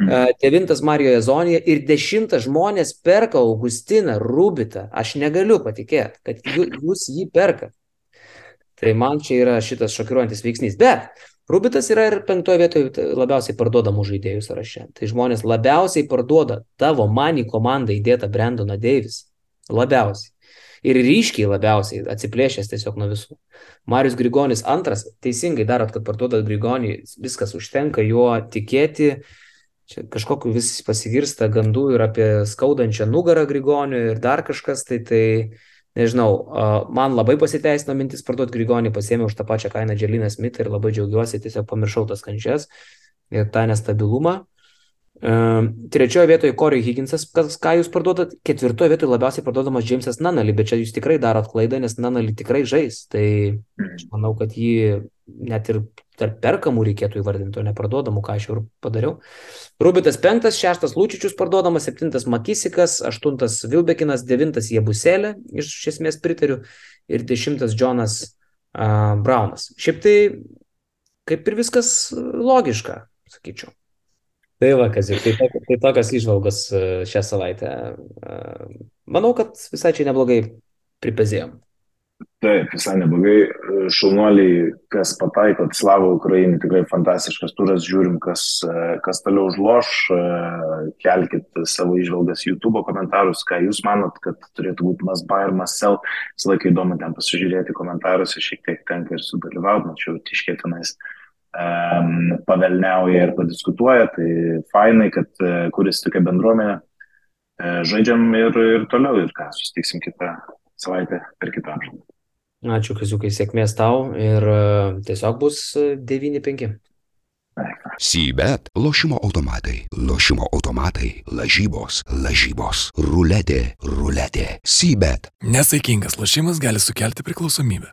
Mhm. e, devintas Marijo Ezonija ir dešimtas žmonės perka Augustiną Rubitą. Aš negaliu patikėti, kad jū- jūs jį perkat. Tai man čia yra šitas šokiruojantis veiksnys. Bet Rubitas yra ir penktoje vietoje labiausiai parduodamų žaidėjų sąraše. Tai žmonės labiausiai parduoda tavo manį komandą įdėtą Brandoną Deivis. Labiausiai. Ir ryškiai labiausiai atsiplėšęs tiesiog nuo visų. Marius Grigonis antras, teisingai darot, kad parduodat Grigonį, viskas užtenka juo tikėti. Čia kažkokiu vis pasigirsta gandų ir apie skaudančią nugarą Grigonių ir dar kažkas, tai tai nežinau, man labai pasiteisino mintis parduoti Grigonį, pasėmiau už tą pačią kainą Dželiną Smith ir labai džiaugiuosi, tiesiog pamiršau tas kančias ir tą nestabilumą. Trečioje vietoje Corey Higginsas, kas, ką jūs parduodat. Ketvirtoje vietoje labiausiai parduodamas Jamesas Nanali, bet čia jūs tikrai darot klaidą, nes Nanali tikrai žais. Tai aš manau, kad jį net ir tarp perkamų reikėtų įvardinti, o neparduodamų, ką aš jau padariau. Rubitas penktas, šeštas Lūčičius parduodamas, septintas Makisikas, aštuntas Vilbekinas, devintas Jebuselė, iš esmės pritariu, ir dešimtas Jonas uh, Braunas. Šiaip tai kaip ir viskas logiška, sakyčiau. Tai va, Kazik, tai, tai tokios išvalgos e, šią savaitę. E, manau, kad visai čia neblogai pripezėjom. Taip, visai neblogai. Šaunuoliai, kas pataiko, Slavo Ukrainai, tikrai fantastiškas turas, žiūrim, kas, kas toliau užloš, kelkite savo išvalgas YouTube komentarus, ką jūs manot, kad turėtų būti must buy ir must sell. Visą laiką įdomu ten pasižiūrėti komentaruose, šiek tiek tenka ir sudalyvauti, mačiau, tiškėtinais. Um, pavelniauja ir padiskutuoja, tai fainai, kad kuris tokia bendruomenė, žaidžiam ir, ir toliau ir ką, susitiksim kitą savaitę per kitą apžvalgą. Ačiū, Kaziukai, sėkmės tau ir uh, tiesiog bus 9-5. Sybet, lošimo automatai, lošimo automatai, lažybos, lažybos, ruletė, ruletė, sybet. Nesaikingas lošimas gali sukelti priklausomybę.